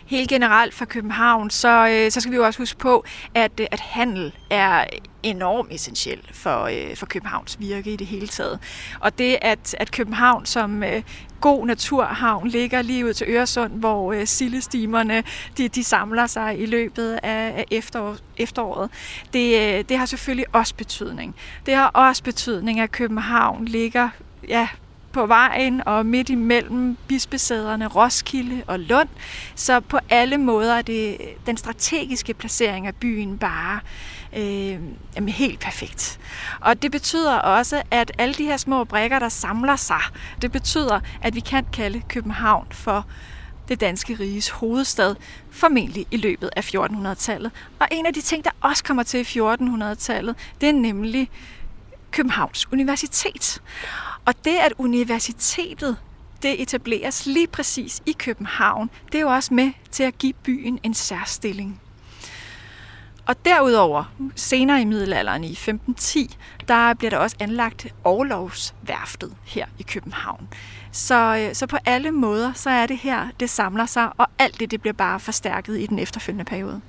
S2: Helt generelt for København, så, øh, så skal vi jo også huske på, at, øh, at handel er enormt essentiel for, øh, for Københavns virke i det hele taget. Og det, at, at København som øh, god naturhavn ligger lige ud til Øresund, hvor øh, sillestimerne de, de samler sig i løbet af, af efterår, efteråret, det, øh, det har selvfølgelig også betydning. Det har også betydning, at København ligger ja, på vejen og midt imellem bispesæderne Roskilde og Lund. Så på alle måder er det den strategiske placering af byen bare øh, jamen helt perfekt. Og det betyder også, at alle de her små brækker, der samler sig, det betyder, at vi kan kalde København for det danske riges hovedstad, formentlig i løbet af 1400-tallet. Og en af de ting, der også kommer til i 1400-tallet, det er nemlig Københavns Universitet. Og det, at universitetet det etableres lige præcis i København, det er jo også med til at give byen en særstilling. Og derudover, senere i middelalderen i 1510, der bliver der også anlagt overlovsværftet her i København. Så, øh, så på alle måder, så er det her, det samler sig, og alt det, det bliver bare forstærket i den efterfølgende periode.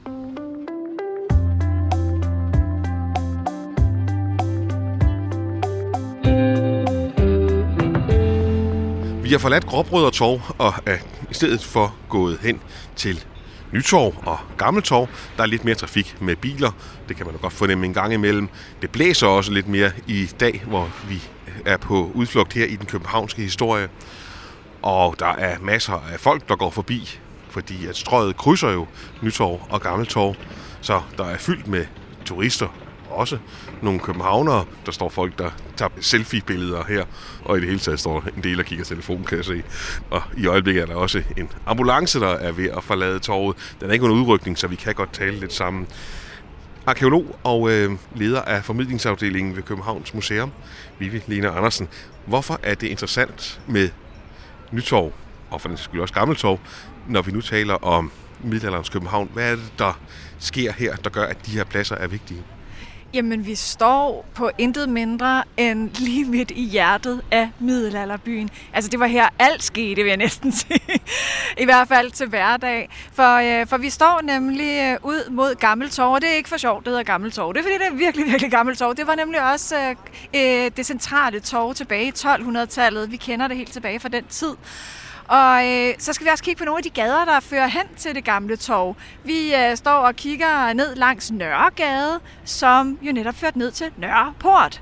S1: Vi har forladt Gråbrød og Torv og er i stedet for gået hen til Nytorv og Gammeltorv. Der er lidt mere trafik med biler. Det kan man da godt fornemme en gang imellem. Det blæser også lidt mere i dag, hvor vi er på udflugt her i den københavnske historie. Og der er masser af folk, der går forbi, fordi at strøget krydser jo Nytorv og Gammeltorv. Så der er fyldt med turister også nogle københavnere. Der står folk, der tager selfie-billeder her, og i det hele taget står en del, og kigger telefon, kan jeg se. Og i øjeblikket er der også en ambulance, der er ved at forlade torvet. Den er ikke under udrykning, så vi kan godt tale lidt sammen. Arkeolog og øh, leder af formidlingsafdelingen ved Københavns Museum, Vivi Lena Andersen. Hvorfor er det interessant med Nytorv, og for den skyld også Gammeltorv, når vi nu taler om middelalderens København? Hvad er det, der sker her, der gør, at de her pladser er vigtige?
S2: Jamen, vi står på intet mindre end lige midt i hjertet af middelalderbyen. Altså, det var her alt skete, vil jeg næsten sige. I hvert fald til hverdag. For, øh, for vi står nemlig øh, ud mod Gammeltorv, og det er ikke for sjovt, det hedder Gammeltorv. Det er fordi, det er virkelig, virkelig Gammeltorv. Det var nemlig også øh, øh, det centrale torv tilbage i 1200-tallet. Vi kender det helt tilbage fra den tid. Og øh, så skal vi også kigge på nogle af de gader, der fører hen til det gamle torv. Vi øh, står og kigger ned langs Nørregade, som jo netop ført ned til Nørreport.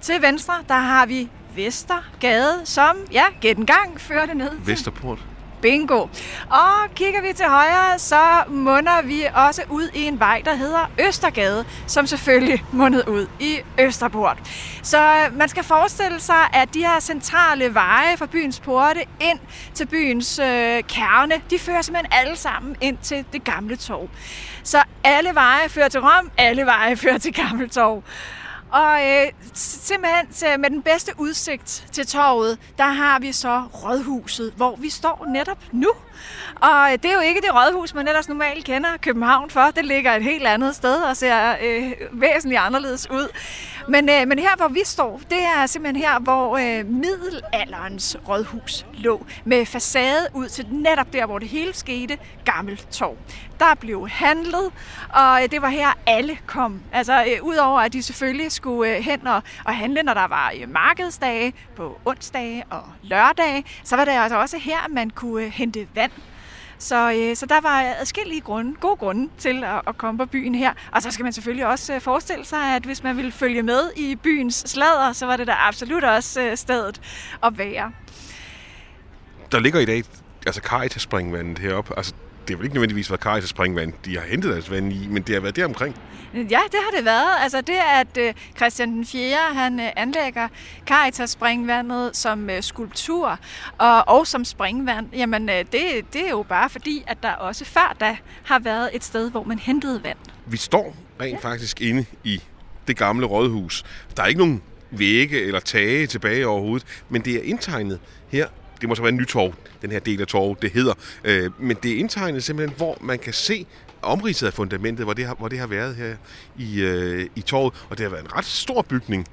S2: Til venstre, der har vi Vestergade, som, ja, gæt en gang, fører det ned til...
S1: Vesterport.
S2: Bingo. Og kigger vi til højre, så munder vi også ud i en vej, der hedder Østergade, som selvfølgelig mundede ud i Østerport. Så man skal forestille sig, at de her centrale veje fra byens porte ind til byens øh, kerne, de fører simpelthen alle sammen ind til det gamle torv. Så alle veje fører til Rom, alle veje fører til Gammeltorv. Og øh, simpelthen med den bedste udsigt til torvet, der har vi så rådhuset, hvor vi står netop nu. Og øh, det er jo ikke det rådhus, man ellers normalt kender København for. Det ligger et helt andet sted og ser øh, væsentligt anderledes ud. Men, øh, men her, hvor vi står, det er simpelthen her, hvor øh, middelalderens rådhus lå. Med facade ud til netop der, hvor det hele skete, Gammel Torv. Der blev handlet, og øh, det var her, alle kom. Altså, øh, udover at de selvfølgelig skulle øh, hen og, og handle, når der var øh, markedsdage på onsdage og lørdage, så var det altså også her, man kunne øh, hente vand så, øh, så der var adskillige grunde, gode grunde til at, at komme på byen her. Og så skal man selvfølgelig også øh, forestille sig, at hvis man ville følge med i byens sladder, så var det da absolut også øh, stedet at være.
S1: Der ligger i dag altså Caritas-springvandet heroppe. Altså, det har vel ikke nødvendigvis været Caritas springvand, de har hentet deres vand i, men det har været der omkring.
S2: Ja, det har det været. Altså det, at øh, Christian den 4. han øh, anlægger Caritas springvandet som øh, skulptur og, og som springvand, jamen det, det er jo bare fordi, at der også før da har været et sted, hvor man hentede vand.
S1: Vi står rent ja. faktisk inde i det gamle rådhus. Der er ikke nogen vægge eller tage tilbage overhovedet, men det er indtegnet her det må så være Nytorv, den her del af torvet, det hedder. Øh, men det er indtegnet simpelthen, hvor man kan se omridset af fundamentet, hvor det har, hvor det har været her i, øh, i torvet. Og det har været en ret stor bygning.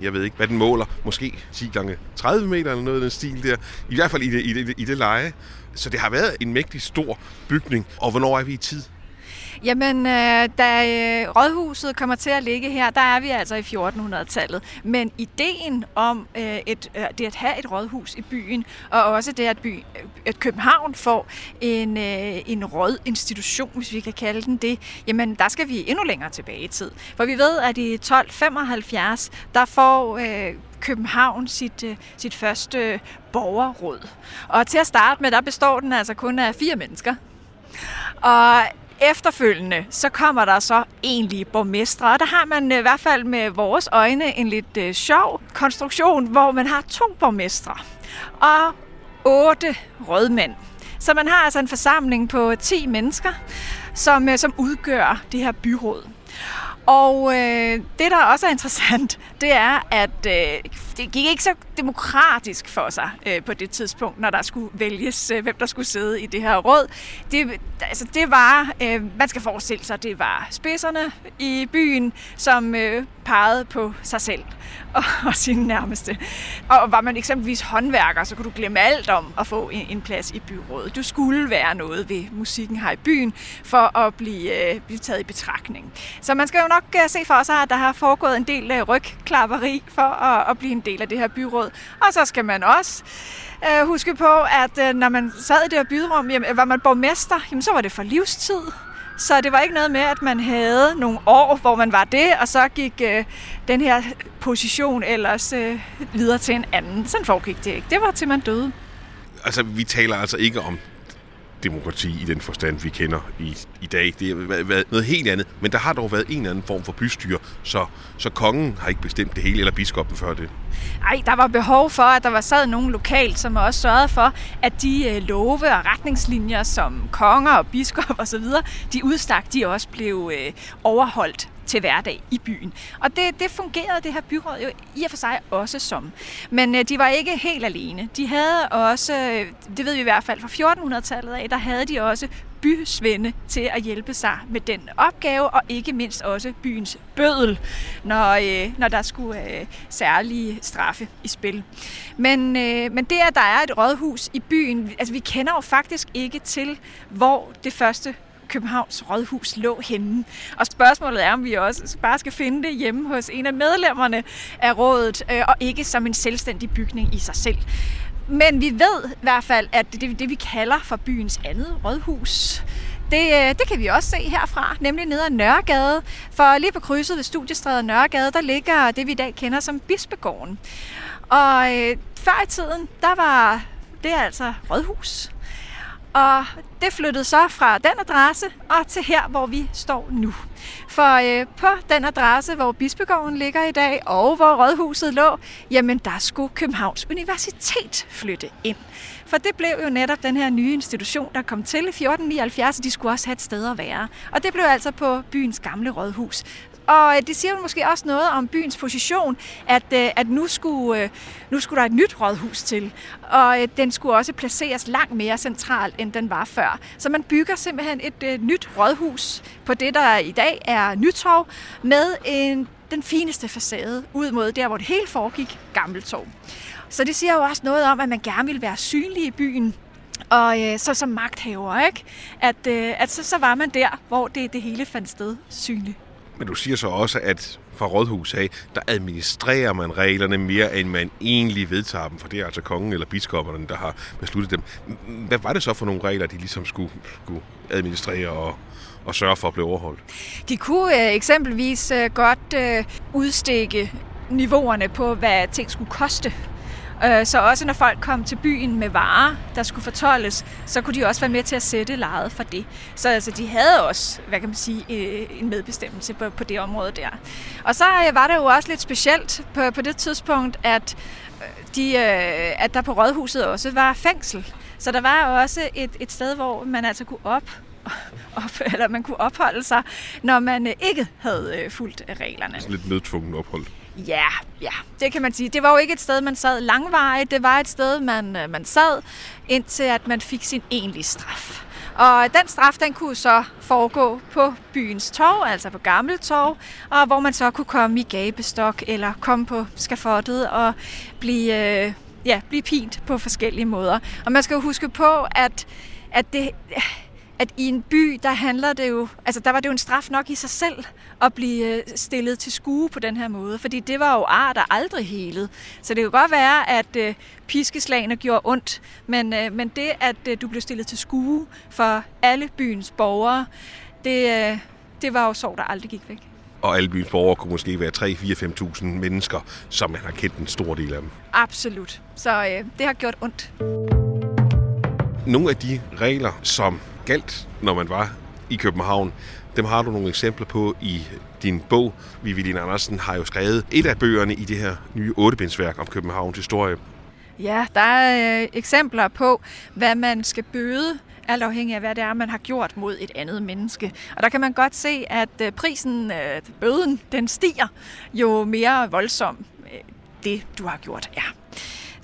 S1: Jeg ved ikke, hvad den måler. Måske 10 gange 30 meter eller noget af den stil der. I hvert fald i det, i det, i det leje. Så det har været en mægtig stor bygning. Og hvornår er vi i tid?
S2: Jamen, øh, da øh, rådhuset kommer til at ligge her, der er vi altså i 1400-tallet. Men ideen om øh, et, øh, det at have et rådhus i byen, og også det, at, by, øh, at København får en, øh, en rådinstitution, hvis vi kan kalde den det, jamen der skal vi endnu længere tilbage i tid. For vi ved, at i 1275, der får øh, København sit, øh, sit første borgerråd. Og til at starte med, der består den altså kun af fire mennesker. Og Efterfølgende, så kommer der så egentlig borgmestre, og der har man øh, i hvert fald med vores øjne en lidt øh, sjov konstruktion, hvor man har to borgmestre og otte rødmænd. Så man har altså en forsamling på 10 mennesker, som, øh, som udgør det her byråd. Og øh, det, der også er interessant, det er, at øh, det gik ikke så demokratisk for sig øh, på det tidspunkt, når der skulle vælges, øh, hvem der skulle sidde i det her råd. Det, altså, det var, øh, man skal forestille sig, det var spidserne i byen, som øh, pegede på sig selv og, og sine nærmeste. Og var man eksempelvis håndværker, så kunne du glemme alt om at få en, en plads i byrådet. Du skulle være noget ved musikken her i byen, for at blive, øh, blive taget i betragtning. Så man skal jo nok øh, se for sig, at der har foregået en del øh, rygklapperi for at, at blive en del af det her byråd. Og så skal man også øh, huske på, at øh, når man sad i det her byrum, jamen, var man borgmester, jamen, så var det for livstid. Så det var ikke noget med, at man havde nogle år, hvor man var det, og så gik øh, den her position ellers øh, videre til en anden. Sådan foregik det ikke. Det var til man døde.
S1: Altså, vi taler altså ikke om demokrati i den forstand, vi kender i, i dag. Det har været noget helt andet, men der har dog været en eller anden form for bystyre, så, så kongen har ikke bestemt det hele, eller biskoppen før det.
S2: Nej, der var behov for, at der var sad nogen lokalt, som også sørgede for, at de øh, love og retningslinjer, som konger og biskop osv., de udstak, de også blev øh, overholdt til hverdag i byen. Og det, det fungerede det her byråd jo i og for sig også som. Men øh, de var ikke helt alene. De havde også, øh, det ved vi i hvert fald fra 1400-tallet af, der havde de også bysvende til at hjælpe sig med den opgave, og ikke mindst også byens bødel, når, øh, når der skulle øh, særlige straffe i spil. Men, øh, men det, at der er et rådhus i byen, altså vi kender jo faktisk ikke til, hvor det første Københavns Rådhus lå henne. Og spørgsmålet er, om vi også bare skal finde det hjemme hos en af medlemmerne af rådet, øh, og ikke som en selvstændig bygning i sig selv. Men vi ved i hvert fald, at det det, vi kalder for byens andet rådhus. Det, øh, det kan vi også se herfra, nemlig nede ad Nørregade. For lige på krydset ved Studiestræde Nørregade, der ligger det, vi i dag kender som Bispegården. Og øh, før i tiden, der var det altså rådhus. Og det flyttede så fra den adresse og til her, hvor vi står nu. For øh, på den adresse, hvor Bispegården ligger i dag, og hvor Rådhuset lå, jamen der skulle Københavns Universitet flytte ind. For det blev jo netop den her nye institution, der kom til i 1479, og de skulle også have et sted at være. Og det blev altså på byens gamle rådhus. Og øh, det siger måske også noget om byens position, at, øh, at nu, skulle, øh, nu skulle der et nyt rådhus til. Og den skulle også placeres langt mere centralt, end den var før. Så man bygger simpelthen et nyt rådhus på det, der i dag er Nytorv, med en, den fineste facade ud mod der, hvor det hele foregik, Gammeltorv. Så det siger jo også noget om, at man gerne vil være synlig i byen, og øh, så som magthaver, ikke? At, øh, at så, så var man der, hvor det, det hele fandt sted synligt.
S1: Men du siger så også, at fra Rådhus af, der administrerer man reglerne mere, end man egentlig vedtager dem, for det er altså kongen eller biskopperne, der har besluttet dem. Hvad var det så for nogle regler, de ligesom skulle, skulle administrere og, og sørge for at blive overholdt?
S2: De kunne øh, eksempelvis øh, godt øh, udstikke niveauerne på, hvad ting skulle koste Øh, så også når folk kom til byen med varer, der skulle fortolles, så kunne de også være med til at sætte lejet for det. Så altså, de havde også, hvad kan man sige, øh, en medbestemmelse på, på det område der. Og så øh, var det jo også lidt specielt på, på det tidspunkt, at, de, at der på Rådhuset også var fængsel. Så der var også et, et sted, hvor man altså kunne op op, eller man kunne opholde sig, når man ikke havde fulgt reglerne.
S1: Så lidt nødtvungen ophold.
S2: Ja, ja, det kan man sige. Det var jo ikke et sted, man sad langvarigt. Det var et sted, man, øh, man sad, indtil at man fik sin egentlige straf. Og den straf, den kunne så foregå på byens torv, altså på Gammeltorv, og hvor man så kunne komme i gabestok eller komme på skafottet og blive, øh, ja, blive pint på forskellige måder. Og man skal jo huske på, at, at det, at i en by, der handler det jo, altså der var det jo en straf nok i sig selv at blive øh, stillet til skue på den her måde, fordi det var jo ar, der aldrig helede. Så det kan godt være, at øh, piskeslagene gjorde ondt, men, øh, men det, at øh, du blev stillet til skue for alle byens borgere, det, øh, det var jo så, der aldrig gik væk.
S1: Og alle byens borgere kunne måske være 3, 4, 5.000 mennesker, som man har kendt en stor del af dem.
S2: Absolut. Så øh, det har gjort ondt.
S1: Nogle af de regler, som galt, når man var i København. Dem har du nogle eksempler på i din bog. Vivian Andersen har jo skrevet et af bøgerne i det her nye ottebindsværk om Københavns historie.
S2: Ja, der er øh, eksempler på, hvad man skal bøde alt afhængig af, hvad det er, man har gjort mod et andet menneske. Og der kan man godt se, at øh, prisen, øh, bøden, den stiger jo mere voldsom øh, det, du har gjort er.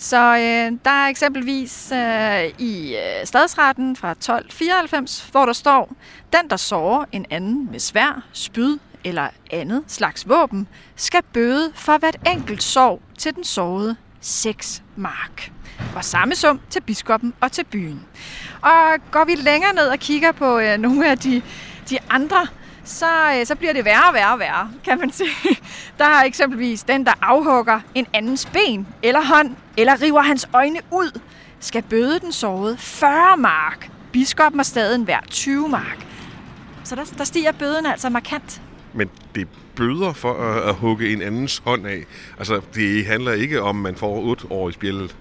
S2: Så øh, der er eksempelvis øh, i øh, stadsretten fra 1294, hvor der står, den der sårer en anden med svær, spyd eller andet slags våben, skal bøde for hvert enkelt sår til den sårede 6 mark. Og samme sum til biskoppen og til byen. Og går vi længere ned og kigger på øh, nogle af de, de andre så, øh, så bliver det værre og værre og værre, kan man sige. Der er eksempelvis den, der afhugger en andens ben eller hånd, eller river hans øjne ud, skal bøde den sårede 40 mark. Biskoppen har stadig en hver 20 mark. Så der, der stiger bøden altså markant.
S1: Men det bøder for at, at hugge en andens hånd af. Altså, det handler ikke om, at man får 8 år i spjældet.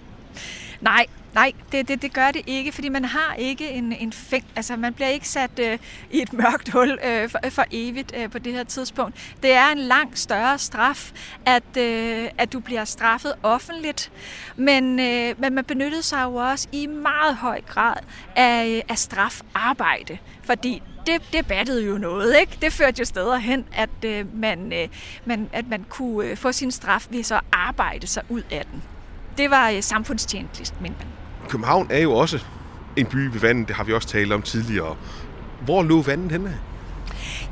S2: Nej, Nej, det, det, det gør det ikke, fordi man har ikke en, en fæng... Altså, man bliver ikke sat øh, i et mørkt hul øh, for, for evigt øh, på det her tidspunkt. Det er en langt større straf, at, øh, at du bliver straffet offentligt, men, øh, men man benyttede sig jo også i meget høj grad af, øh, af strafarbejde, fordi det, det battede jo noget, ikke? Det førte jo steder hen, at, øh, man, øh, man, at man kunne øh, få sin straf ved så at arbejde sig ud af den. Det var øh, samfundstjenligt, men man.
S1: København er jo også en by ved vandet, det har vi også talt om tidligere. Hvor lå vandet henne?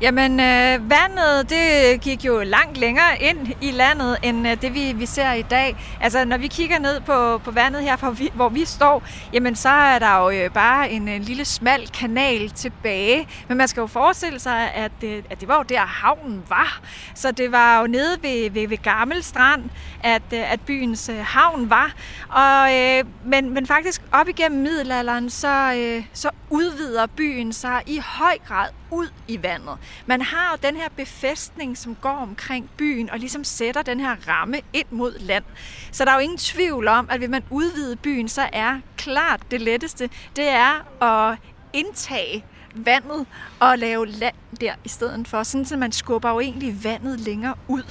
S2: Jamen, øh, vandet det gik jo langt længere ind i landet, end øh, det vi, vi ser i dag. Altså, når vi kigger ned på, på vandet her, hvor vi, hvor vi står, jamen så er der jo øh, bare en, en lille smal kanal tilbage. Men man skal jo forestille sig, at, øh, at det var jo der havnen var. Så det var jo nede ved, ved, ved Gammel Strand, at, øh, at byens øh, havn var. Og, øh, men, men faktisk op igennem middelalderen, så, øh, så udvider byen sig i høj grad ud i vandet. Man har jo den her befæstning, som går omkring byen og ligesom sætter den her ramme ind mod land. Så der er jo ingen tvivl om, at hvis man udvider byen, så er klart det letteste, det er at indtage vandet og lave land der i stedet for, sådan så man skubber jo egentlig vandet længere ud.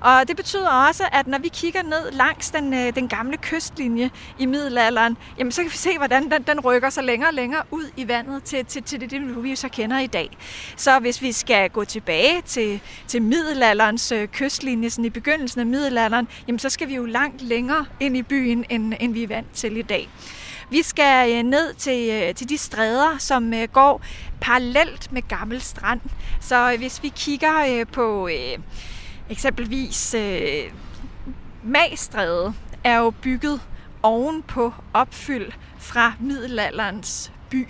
S2: Og det betyder også, at når vi kigger ned langs den, øh, den gamle kystlinje i middelalderen, jamen så kan vi se, hvordan den, den rykker sig længere og længere ud i vandet til, til, til det, det, vi så kender i dag. Så hvis vi skal gå tilbage til, til middelalderens øh, kystlinje, sådan i begyndelsen af middelalderen, jamen så skal vi jo langt længere ind i byen, end, end vi er vant til i dag. Vi skal øh, ned til, øh, til de stræder, som øh, går parallelt med Gammel Strand. Så hvis vi kigger på eksempelvis Magstræde, er jo bygget oven på opfyld fra middelalderens by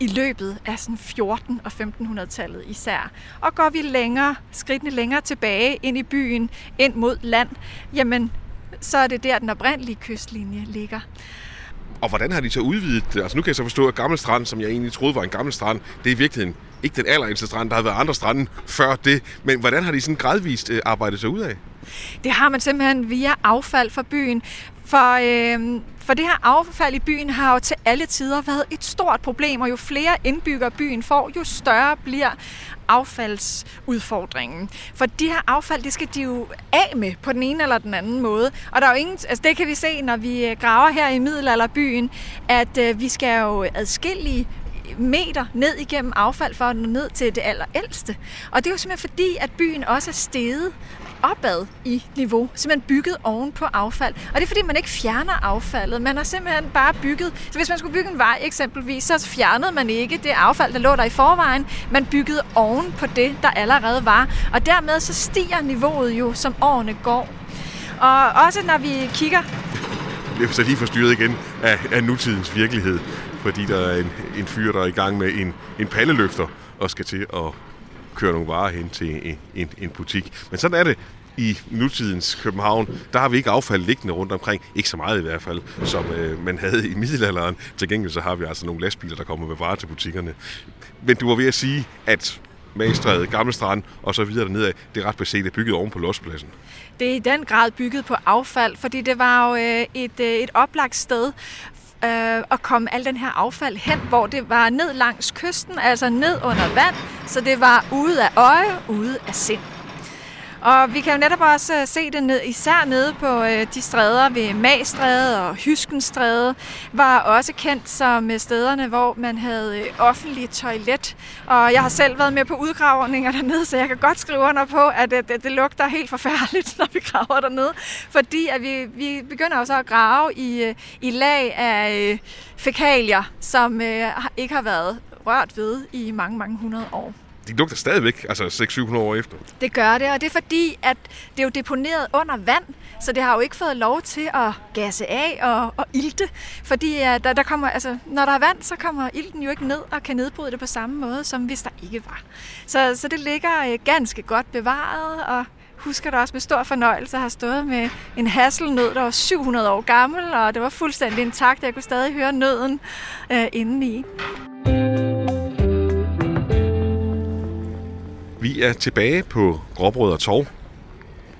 S2: i løbet af sådan 14 og 1500-tallet især. Og går vi længere, skridtene længere tilbage ind i byen, ind mod land, jamen så er det der, den oprindelige kystlinje ligger.
S1: Og hvordan har de så udvidet det? Altså nu kan jeg så forstå, at Gammel Strand, som jeg egentlig troede var en gammel strand, det er i virkeligheden ikke den allerældste strand. Der har været andre strande før det. Men hvordan har de sådan gradvist øh, arbejdet sig ud af?
S2: Det har man simpelthen via affald fra byen. For, øh, for det her affald i byen har jo til alle tider været et stort problem, og jo flere indbyggere byen får, jo større bliver affaldsudfordringen. For de her affald, det skal de jo af med på den ene eller den anden måde. Og der er jo ingen, altså det kan vi se, når vi øh, graver her i middelalderbyen, at øh, vi skal jo adskillige meter ned igennem affald for at nå ned til det allerældste. Og det er jo simpelthen fordi, at byen også er steget opad i niveau, simpelthen bygget oven på affald. Og det er fordi, man ikke fjerner affaldet. Man har simpelthen bare bygget... Så hvis man skulle bygge en vej eksempelvis, så fjernede man ikke det affald, der lå der i forvejen. Man byggede oven på det, der allerede var. Og dermed så stiger niveauet jo, som årene går. Og også når vi kigger...
S1: Det er så lige forstyrret igen af, af nutidens virkelighed, fordi der er en, en fyr, der er i gang med en, en palleløfter og skal til at køre nogle varer hen til en, en, en butik. Men sådan er det i nutidens København, der har vi ikke affald liggende rundt omkring. Ikke så meget i hvert fald, som øh, man havde i middelalderen. Til gengæld så har vi altså nogle lastbiler, der kommer med varer til butikkerne. Men du var ved at sige, at Magestræde, Gamle Strand og så videre dernede, det er ret beset bygget oven på lospladsen.
S2: Det er i den grad bygget på affald, fordi det var jo øh, et, øh, et oplagt sted øh, at komme al den her affald hen, hvor det var ned langs kysten, altså ned under vand, så det var ude af øje, ude af sind. Og vi kan jo netop også øh, se det ned, især nede på øh, de stræder ved Magstræde og Hyskenstræde, var også kendt som øh, stederne, hvor man havde øh, offentlig toilet. Og jeg har selv været med på udgravninger dernede, så jeg kan godt skrive under på, at det, det, det lugter helt forfærdeligt, når vi graver dernede. Fordi at vi, vi begynder også at grave i, i lag af fækalier, som ikke har været rørt ved i mange, mange hundrede år
S1: de lugter stadigvæk, altså 600-700 år efter.
S2: Det gør det, og det er fordi, at det er jo deponeret under vand, så det har jo ikke fået lov til at gasse af og, og ilte. Fordi at der, der kommer, altså, når der er vand, så kommer ilten jo ikke ned og kan nedbryde det på samme måde, som hvis der ikke var. Så, så det ligger øh, ganske godt bevaret, og husker det også med stor fornøjelse at have stået med en hasselnød, der var 700 år gammel, og det var fuldstændig intakt. Jeg kunne stadig høre nøden uh, indeni.
S1: Vi er tilbage på Gråbrød og Torv.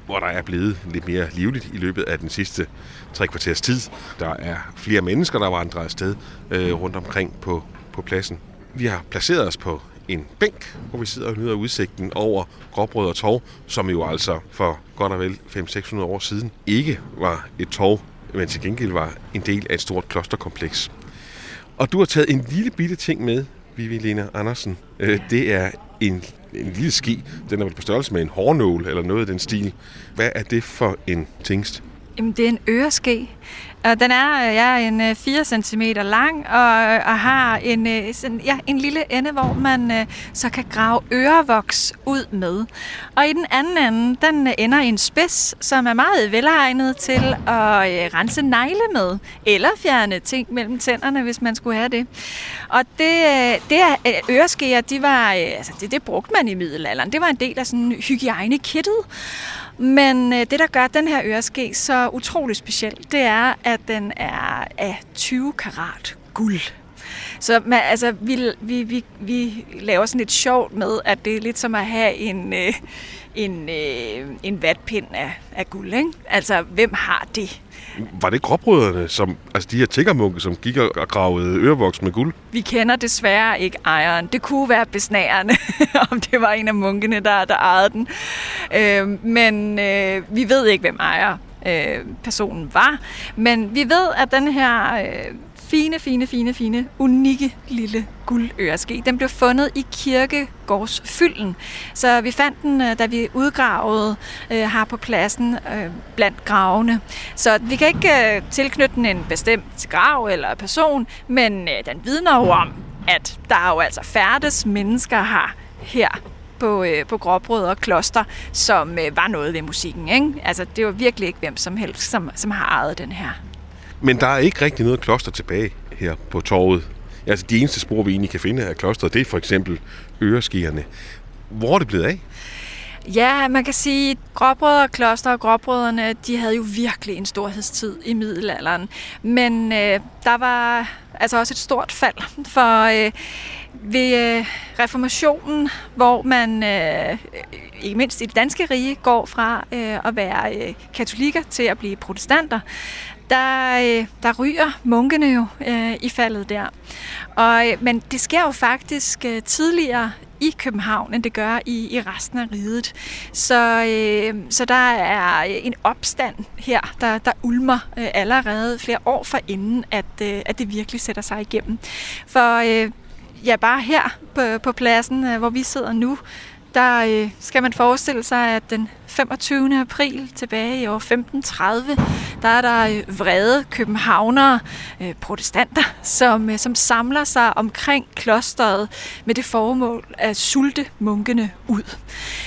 S1: hvor der er blevet lidt mere livligt i løbet af den sidste tre kvarters tid. Der er flere mennesker, der vandrer afsted øh, rundt omkring på, på pladsen. Vi har placeret os på en bænk, hvor vi sidder og nyder udsigten over Gråbrød og Torv, som jo altså for godt og vel 500-600 år siden ikke var et torv, men til gengæld var en del af et stort klosterkompleks. Og du har taget en lille bitte ting med, Vivi Lena Andersen. Øh, det er en, en lille ski. Den er vel på størrelse med en hårnål eller noget af den stil. Hvad er det for en tingst?
S2: Jamen, det er en øreske. Og den er øh, ja, en øh, 4 cm lang og, øh, og har en, sådan, ja, en lille ende, hvor man så kan grave ørevoks ud med. Og i den anden ende, den ender i en spids, som er meget velegnet til at rense negle med, eller fjerne ting mellem tænderne, hvis man skulle have det. Og det, det er, øreskeer, de var, altså det, det brugte man i middelalderen. Det var en del af sådan hygiejnekittet. Men øh, det, der gør den her øreske så utrolig speciel, det er, at den er af 20 karat guld. Så man, altså, vi, vi, vi, vi laver sådan lidt sjovt med, at det er lidt som at have en, øh, en, øh, en vatpind af, af guld. Ikke? Altså, hvem har det?
S1: Var det gråbrødrene, som, altså de her tiggermunke, som gik og gravede ørevoks med guld?
S2: Vi kender desværre ikke ejeren. Det kunne være besnærende, om det var en af munkene, der, der ejede den. Øh, men øh, vi ved ikke, hvem ejer øh, personen var. Men vi ved, at den her øh, fine, fine, fine, fine, unikke lille guldøreske. Den blev fundet i kirkegårdsfylden. Så vi fandt den, øh, da vi udgravede øh, her på pladsen øh, blandt gravene. Så vi kan ikke øh, tilknytte den en bestemt grav eller person, men øh, den vidner jo om, at der er jo altså færdes mennesker her her på, øh, på Gråbrød og Kloster, som øh, var noget ved musikken. Ikke? Altså, det var virkelig ikke hvem som helst, som, som har ejet den her.
S1: Men der er ikke rigtig noget kloster tilbage her på torvet. Altså de eneste spor, vi egentlig kan finde af klosteret, det er for eksempel øreskierne. Hvor er det blevet af?
S2: Ja, man kan sige, at Gråbrødre Kloster og Gråbrødrene, de havde jo virkelig en storhedstid i middelalderen. Men øh, der var altså også et stort fald, for øh, ved øh, reformationen, hvor man øh, ikke mindst i det danske rige går fra øh, at være øh, katolikker til at blive protestanter, der, øh, der ryger munkene jo øh, i faldet der. Og, øh, men det sker jo faktisk øh, tidligere i København, end det gør i, i resten af riget. Så, øh, så der er en opstand her, der, der ulmer øh, allerede flere år for inden, at, øh, at det virkelig sætter sig igennem. For øh, ja, bare her på, på pladsen, øh, hvor vi sidder nu, der øh, skal man forestille sig, at den 25. april tilbage i år 1530, der er der øh, vrede københavnere, øh, protestanter, som, øh, som samler sig omkring klosteret med det formål at sulte munkene ud.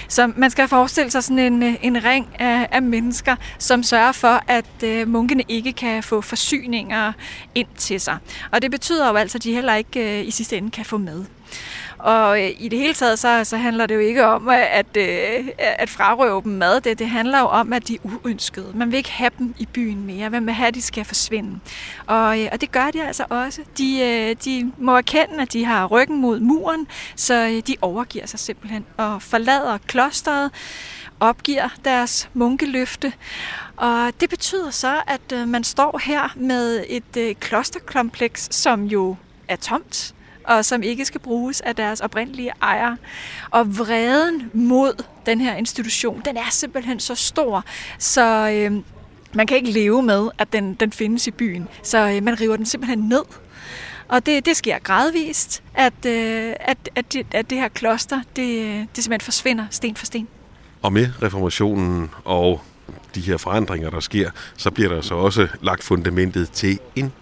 S2: Så man skal forestille sig sådan en, øh, en ring af, af mennesker, som sørger for, at øh, munkene ikke kan få forsyninger ind til sig. Og det betyder jo altså, at de heller ikke øh, i sidste ende kan få med. Og øh, i det hele taget, så, så handler det jo ikke om øh, at, øh, at frarøve dem mad. Det, det handler jo om, at de er uønskede. Man vil ikke have dem i byen mere. Man vil have, at de skal forsvinde. Og, øh, og det gør de altså også. De, øh, de må erkende, at de har ryggen mod muren, så øh, de overgiver sig simpelthen og forlader klosteret opgiver deres munkeløfte. Og det betyder så, at man står her med et klosterkompleks, som jo er tomt og som ikke skal bruges af deres oprindelige ejere. Og vreden mod den her institution, den er simpelthen så stor, så øh, man kan ikke leve med, at den, den findes i byen. Så øh, man river den simpelthen ned. Og det, det sker gradvist, at, øh, at, at, det, at det her kloster, det, det simpelthen forsvinder sten for sten.
S1: Og med reformationen og de her forandringer, der sker, så bliver der så også lagt fundamentet til en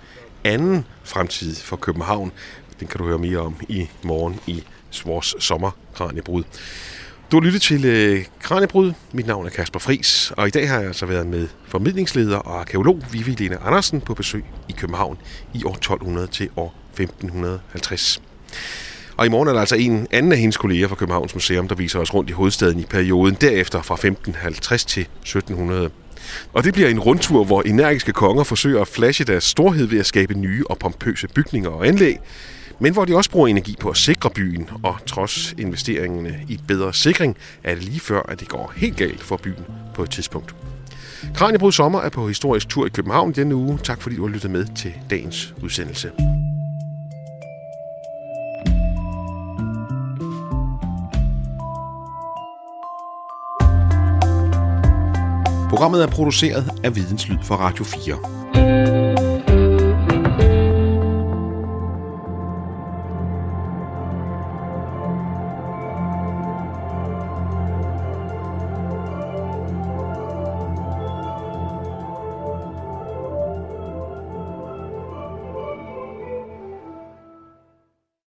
S1: anden fremtid for København, den kan du høre mere om i morgen i vores sommerkranjebrud. Du har lyttet til øh, Mit navn er Kasper Fris, og i dag har jeg altså været med formidlingsleder og arkeolog Vivi Lene Andersen på besøg i København i år 1200 til år 1550. Og i morgen er der altså en anden af hendes kolleger fra Københavns Museum, der viser os rundt i hovedstaden i perioden derefter fra 1550 til 1700. Og det bliver en rundtur, hvor energiske konger forsøger at flashe deres storhed ved at skabe nye og pompøse bygninger og anlæg, men hvor de også bruger energi på at sikre byen, og trods investeringerne i bedre sikring, er det lige før, at det går helt galt for byen på et tidspunkt. Kranjebrud Sommer er på historisk tur i København denne uge. Tak fordi du har lyttet med til dagens udsendelse. Programmet er produceret af Videnslyd for Radio 4.